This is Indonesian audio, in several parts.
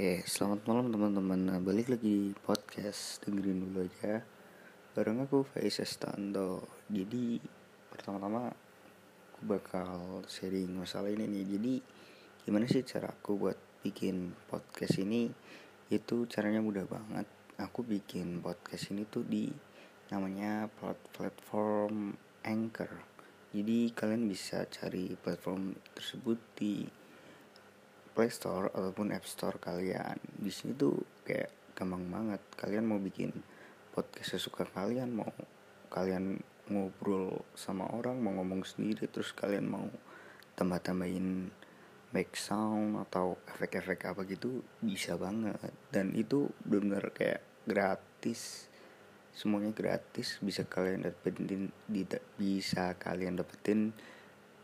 Oke, selamat malam teman-teman. Nah, balik lagi podcast dengerin dulu aja. Bareng aku Faiz Estando. Jadi pertama-tama aku bakal sharing masalah ini nih. Jadi gimana sih cara aku buat bikin podcast ini? Itu caranya mudah banget. Aku bikin podcast ini tuh di namanya platform Anchor. Jadi kalian bisa cari platform tersebut di Play Store ataupun App Store kalian. Di sini tuh kayak gampang banget. Kalian mau bikin podcast sesuka kalian, mau kalian ngobrol sama orang, mau ngomong sendiri, terus kalian mau tambah-tambahin back sound atau efek-efek apa gitu bisa banget. Dan itu benar-benar kayak gratis. Semuanya gratis bisa kalian dapetin bisa kalian dapetin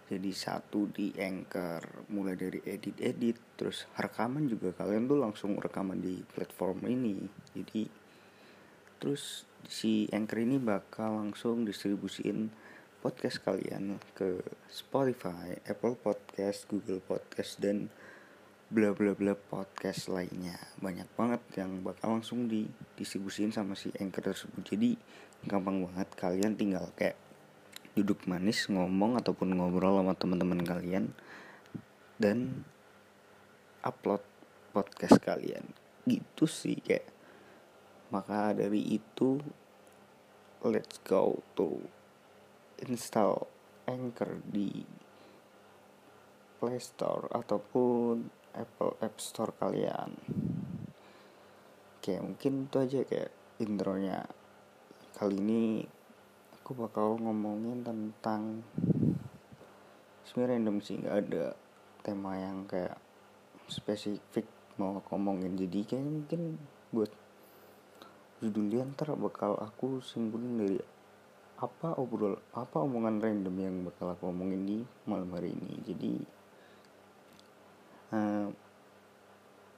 jadi satu di anchor mulai dari edit-edit terus rekaman juga. Kalian tuh langsung rekaman di platform ini. Jadi terus si anchor ini bakal langsung distribusiin podcast kalian ke Spotify, Apple Podcast, Google Podcast dan bla bla bla podcast lainnya. Banyak banget yang bakal langsung didistribusiin sama si anchor tersebut. Jadi gampang banget. Kalian tinggal kayak duduk manis ngomong ataupun ngobrol sama teman-teman kalian dan upload podcast kalian. Gitu sih kayak maka dari itu let's go to install Anchor di Play Store ataupun Apple App Store kalian. Oke mungkin itu aja kayak intronya. Kali ini aku bakal ngomongin tentang sebenarnya random sih nggak ada tema yang kayak spesifik mau ngomongin jadi kayaknya mungkin buat judulnya ntar bakal aku simpulin dari apa obrol apa omongan random yang bakal aku ngomongin di malam hari ini. Jadi uh,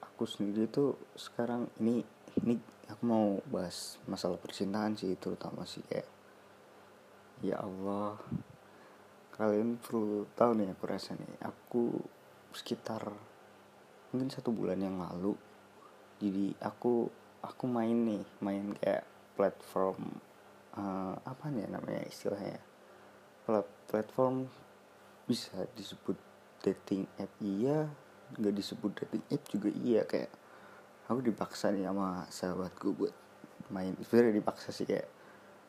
aku sendiri tuh sekarang ini ini aku mau bahas masalah percintaan sih terutama sih kayak ya Allah. Kalian perlu tahu nih aku rasa nih aku sekitar mungkin satu bulan yang lalu jadi aku aku main nih main kayak platform uh, apa nih namanya istilahnya? Platform bisa disebut dating app. Iya nggak disebut dating app juga iya kayak aku dipaksa nih sama sahabatku buat main. Sebenarnya dipaksa sih kayak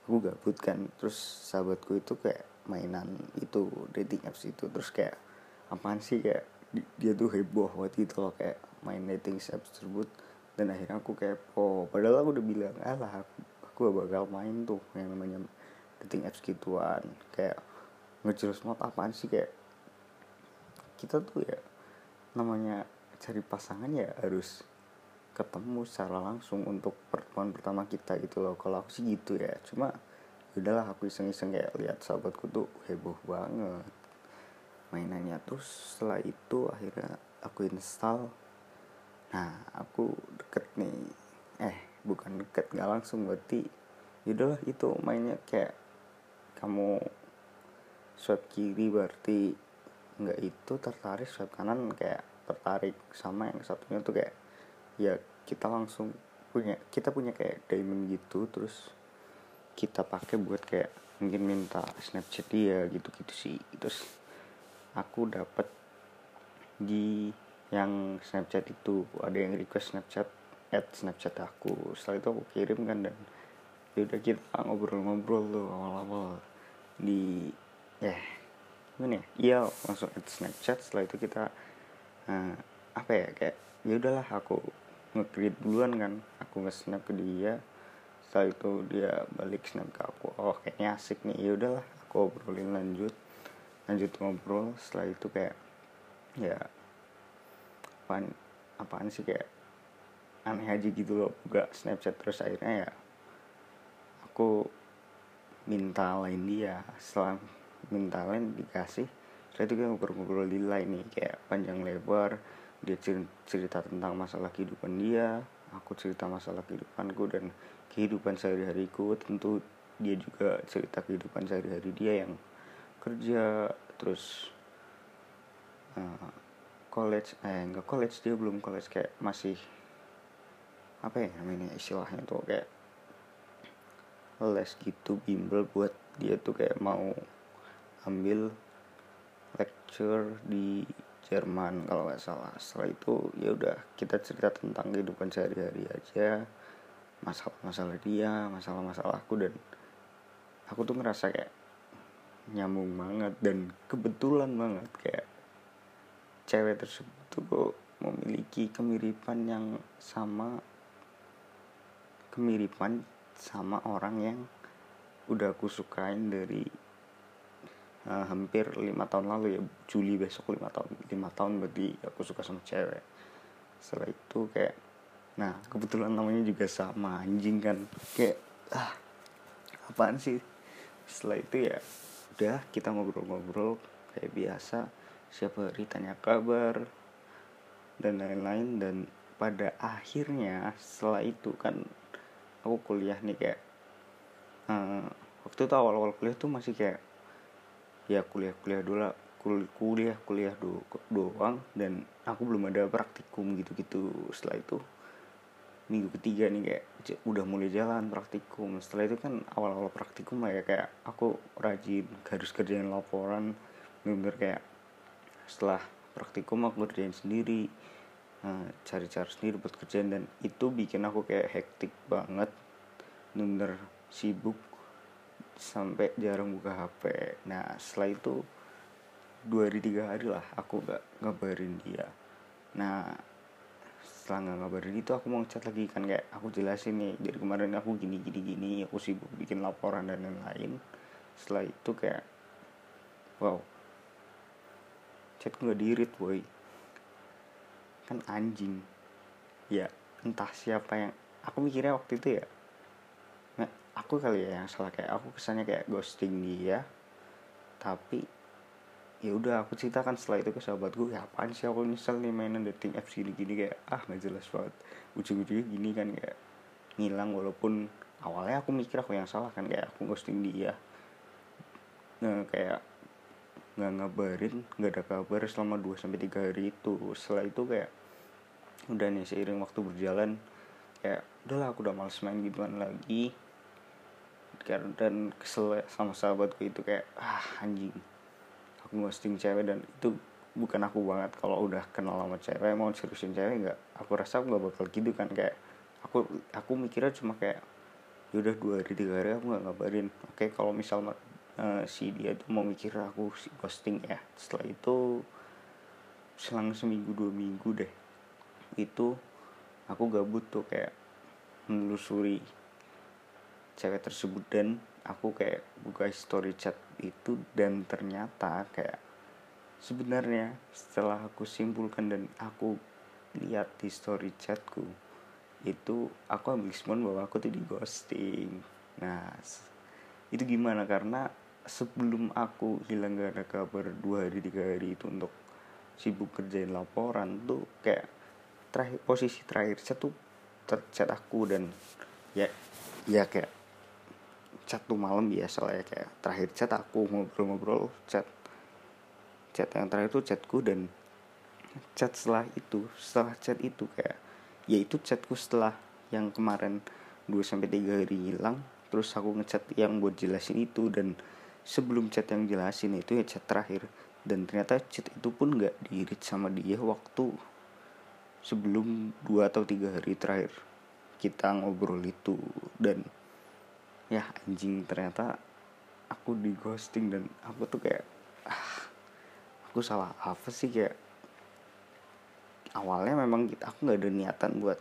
aku gabut kan. Terus sahabatku itu kayak mainan itu dating apps itu. Terus kayak apaan sih? Kayak dia tuh heboh waktu itu loh kayak main dating apps tersebut. Dan akhirnya aku kayak oh padahal aku udah bilang alah aku, aku gak bakal main tuh yang namanya dating apps gituan. Kayak ngejelas banget apaan sih? Kayak kita tuh ya namanya cari pasangan ya harus ketemu secara langsung untuk pertemuan pertama kita gitu loh. Kalau aku sih gitu ya. Cuma udahlah aku iseng-iseng kayak lihat sahabatku tuh heboh banget. Mainannya terus setelah itu akhirnya aku install. Nah aku deket nih. Eh bukan deket nggak langsung berarti udahlah itu mainnya kayak kamu swipe kiri berarti nggak itu tertarik swipe kanan kayak tertarik sama yang satunya tuh kayak ya kita langsung punya kita punya kayak diamond gitu terus kita pakai buat kayak mungkin minta snapchat dia gitu gitu sih. Terus aku dapat di yang snapchat itu ada yang request snapchat add snapchat aku. Setelah itu aku kirim kan dan ya udah kita ngobrol-ngobrol tuh awal-awal di eh gimana ya? Iya langsung add snapchat. Setelah itu kita uh, apa ya kayak ya udahlah aku nge duluan kan. Aku nge-snap ke dia. Setelah itu dia balik snap ke aku. Oh kayaknya asik nih. Ya udahlah aku obrolin lanjut. Lanjut ngobrol. Setelah itu kayak ya apaan apaan sih kayak aneh aja gitu loh. Buka snapchat terus akhirnya ya aku minta lain dia. Setelah minta lain dikasih setelah itu kita ngobrol-ngobrol di lain nih. Kayak panjang lebar dia cerita tentang masalah kehidupan dia aku cerita masalah kehidupanku dan kehidupan sehari-hariku. Tentu dia juga cerita kehidupan sehari-hari dia yang kerja terus uh, college eh enggak college dia belum college kayak masih apa ya namanya istilahnya tuh kayak les gitu bimbel buat dia tuh kayak mau ambil lecture di Jerman kalau nggak salah. Setelah itu ya udah kita cerita tentang kehidupan sehari-hari aja masalah-masalah dia masalah-masalah aku dan aku tuh ngerasa kayak nyambung banget dan kebetulan banget kayak cewek tersebut tuh memiliki kemiripan yang sama kemiripan sama orang yang udah aku sukain dari uh, hampir lima tahun lalu ya Juli besok lima tahun lima tahun berarti aku suka sama cewek. Setelah itu kayak nah kebetulan namanya juga sama anjing kan. Kayak ah apaan sih? Setelah itu ya udah kita ngobrol-ngobrol kayak biasa siapa hari tanya kabar dan lain-lain dan pada akhirnya setelah itu kan aku kuliah nih kayak uh, waktu itu awal-awal kuliah tuh masih kayak ya kuliah-kuliah dulu kuliah kuliah do doang. Dan aku belum ada praktikum gitu-gitu. Setelah itu minggu ketiga nih kayak udah mulai jalan praktikum. Setelah itu kan awal-awal praktikum lah ya kayak aku rajin harus kerjain laporan. Bener kayak setelah praktikum aku kerjain sendiri Eh, cari-cari sendiri buat kerjaan dan itu bikin aku kayak hektik banget. Bener sibuk sampai jarang buka HP nah setelah itu dua hari tiga hari lah aku gak ngabarin dia. Nah setelah nggak ngabarin itu aku mau chat lagi kan kayak aku jelasin nih dari kemarin aku gini gini gini aku sibuk bikin laporan dan lain-lain. Setelah itu kayak wow chatku nggak dirit boy. Kan anjing. Ya entah siapa yang aku mikirnya waktu itu ya aku kali ya yang salah kayak aku kesannya kayak ghosting dia tapi ya udah aku ceritakan setelah itu ke sahabatku ya apaan sih aku nyesel nih mainan dating apps gini gini kayak ah nggak jelas banget. Ujung-ujungnya gini kan kayak ngilang walaupun awalnya aku mikir aku yang salah kan kayak aku ghosting dia. Nah kayak nggak ngabarin nggak ada kabar selama 2 sampai tiga hari itu. Setelah itu kayak udah nih seiring waktu berjalan kayak udahlah aku udah males main gituan lagi dan kesel sama sahabatku itu kayak ah anjing. Aku ghosting cewek dan itu bukan aku banget. Kalau udah kenal sama cewek mau seriusin cewek nggak aku rasa aku nggak bakal gitu kan. Kayak aku aku mikirnya cuma kayak yaudah dua hari tiga hari aku nggak ngabarin. Oke kalau misal uh, si dia tuh mau mikir aku si ghosting ya setelah itu selang seminggu dua minggu deh itu aku gabut tuh kayak menelusuri cewek tersebut dan aku kayak buka story chat itu dan ternyata kayak sebenarnya setelah aku simpulkan dan aku lihat di story chatku itu aku ambil kesimpulan bahwa aku tuh di ghosting. Nah itu gimana? Karena sebelum aku hilang gak ada kabar dua hari tiga hari itu untuk sibuk kerjain laporan tuh kayak terakhir posisi terakhir chat tuh terchat aku dan ya ya kayak chat tuh malam biasa lah ya kayak terakhir chat aku ngobrol-ngobrol chat chat yang terakhir tuh chatku dan chat setelah itu setelah chat itu kayak ya itu chatku setelah yang kemarin 2 sampai tiga hari hilang terus aku ngechat yang buat jelasin itu dan sebelum chat yang jelasin itu ya chat terakhir. Dan ternyata chat itu pun gak diirit sama dia waktu sebelum dua atau tiga hari terakhir kita ngobrol itu dan ya anjing ternyata aku di ghosting dan aku tuh kayak ah, aku salah apa sih kayak awalnya memang kita aku nggak ada niatan buat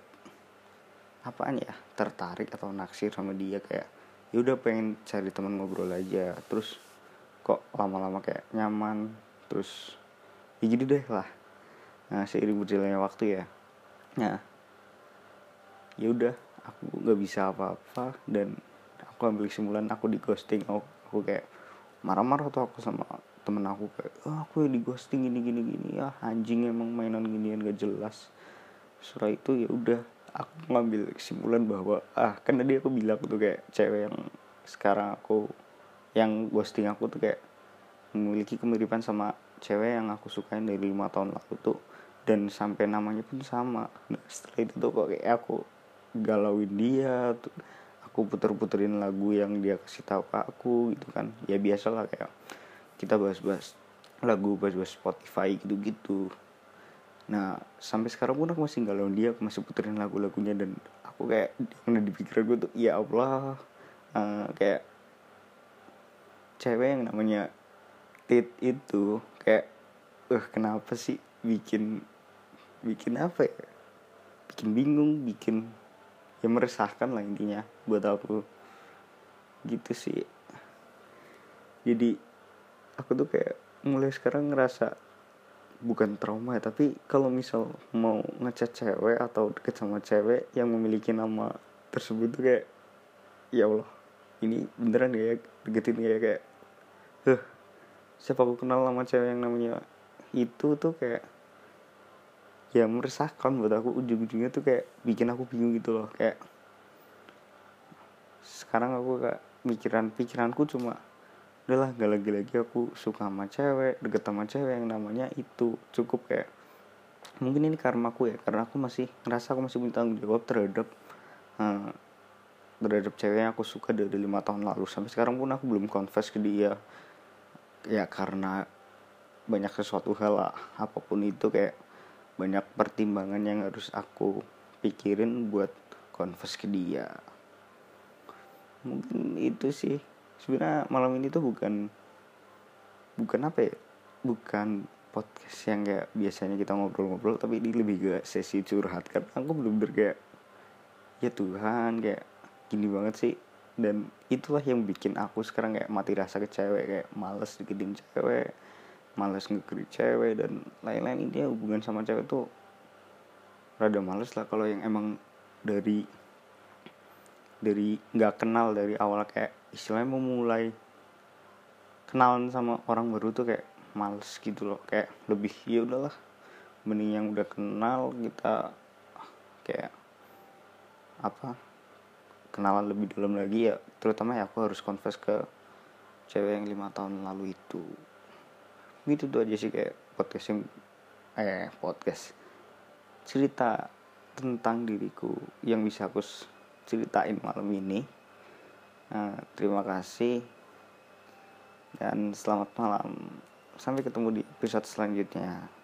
apaan ya tertarik atau naksir sama dia kayak ya udah pengen cari teman ngobrol aja terus kok lama-lama kayak nyaman terus ya gitu deh lah. Nah seiring berjalannya waktu ya nah ya udah aku nggak bisa apa-apa dan aku ambil kesimpulan aku di ghosting aku, aku kayak marah-marah tuh aku sama temen aku kayak oh, aku di ghosting gini gini gini ya anjing emang mainan ginian gak jelas. Setelah itu ya udah aku ngambil kesimpulan bahwa ah kan tadi aku bilang tuh kayak cewek yang sekarang aku yang ghosting aku tuh kayak memiliki kemiripan sama cewek yang aku sukain dari lima tahun lalu tuh dan sampai namanya pun sama. Nah, setelah itu tuh kok kayak aku galauin dia tuh aku puter-puterin lagu yang dia kasih tahu ke aku gitu kan. Ya biasa lah kayak kita bahas-bahas lagu bahas-bahas Spotify gitu-gitu. Nah sampai sekarang pun aku masih galauin dia aku masih puterin lagu-lagunya dan aku kayak yang di pikiran gue tuh ya Allah. Uh, kayak cewek yang namanya tit itu kayak eh uh, kenapa sih bikin bikin apa ya? Bikin bingung bikin ya meresahkan lah intinya buat aku. Gitu sih. Jadi aku tuh kayak mulai sekarang ngerasa bukan trauma ya tapi kalau misal mau ngecat cewek atau deket sama cewek yang memiliki nama tersebut tuh kayak ya Allah ini beneran kayak deketin kayak kayak huh siapa aku kenal sama cewek yang namanya itu tuh kayak ya meresahkan buat aku. Ujung-ujungnya tuh kayak bikin aku bingung gitu loh. Kayak sekarang aku kayak pikiran pikiranku cuma udahlah gak lagi-lagi aku suka sama cewek deket sama cewek yang namanya itu. Cukup kayak mungkin ini karma aku ya karena aku masih ngerasa aku masih punya tanggung jawab terhadap uh, terhadap cewek yang aku suka dari lima tahun lalu. Sampai sekarang pun aku belum confess ke dia. Ya karena banyak sesuatu hal lah apa pun itu kayak banyak pertimbangan yang harus aku pikirin buat confess ke dia. Mungkin itu sih. Sebenarnya malam ini tuh bukan bukan apa ya? Bukan podcast yang kayak biasanya kita ngobrol-ngobrol tapi ini lebih ke sesi curhat. Kan aku belum bener kayak ya Tuhan kayak gini banget sih. Dan itulah yang bikin aku sekarang kayak mati rasa ke cewek kayak males deketin cewek males ngekri cewek dan lain-lain. Ini hubungan sama cewek tuh rada males lah kalau yang emang dari dari nggak kenal dari awal. Kayak istilahnya mau mulai kenalan sama orang baru tuh kayak males gitu loh. Kayak lebih ya udahlah mending yang udah kenal kita kayak apa kenalan lebih dalam lagi ya. Terutama ya aku harus confess ke cewek yang lima tahun lalu itu gitu tuh aja sih kayak podcast yang eh podcast. Cerita tentang diriku yang bisa aku ceritain malam ini. Nah, terima kasih. Dan selamat malam. Sampai ketemu di episode selanjutnya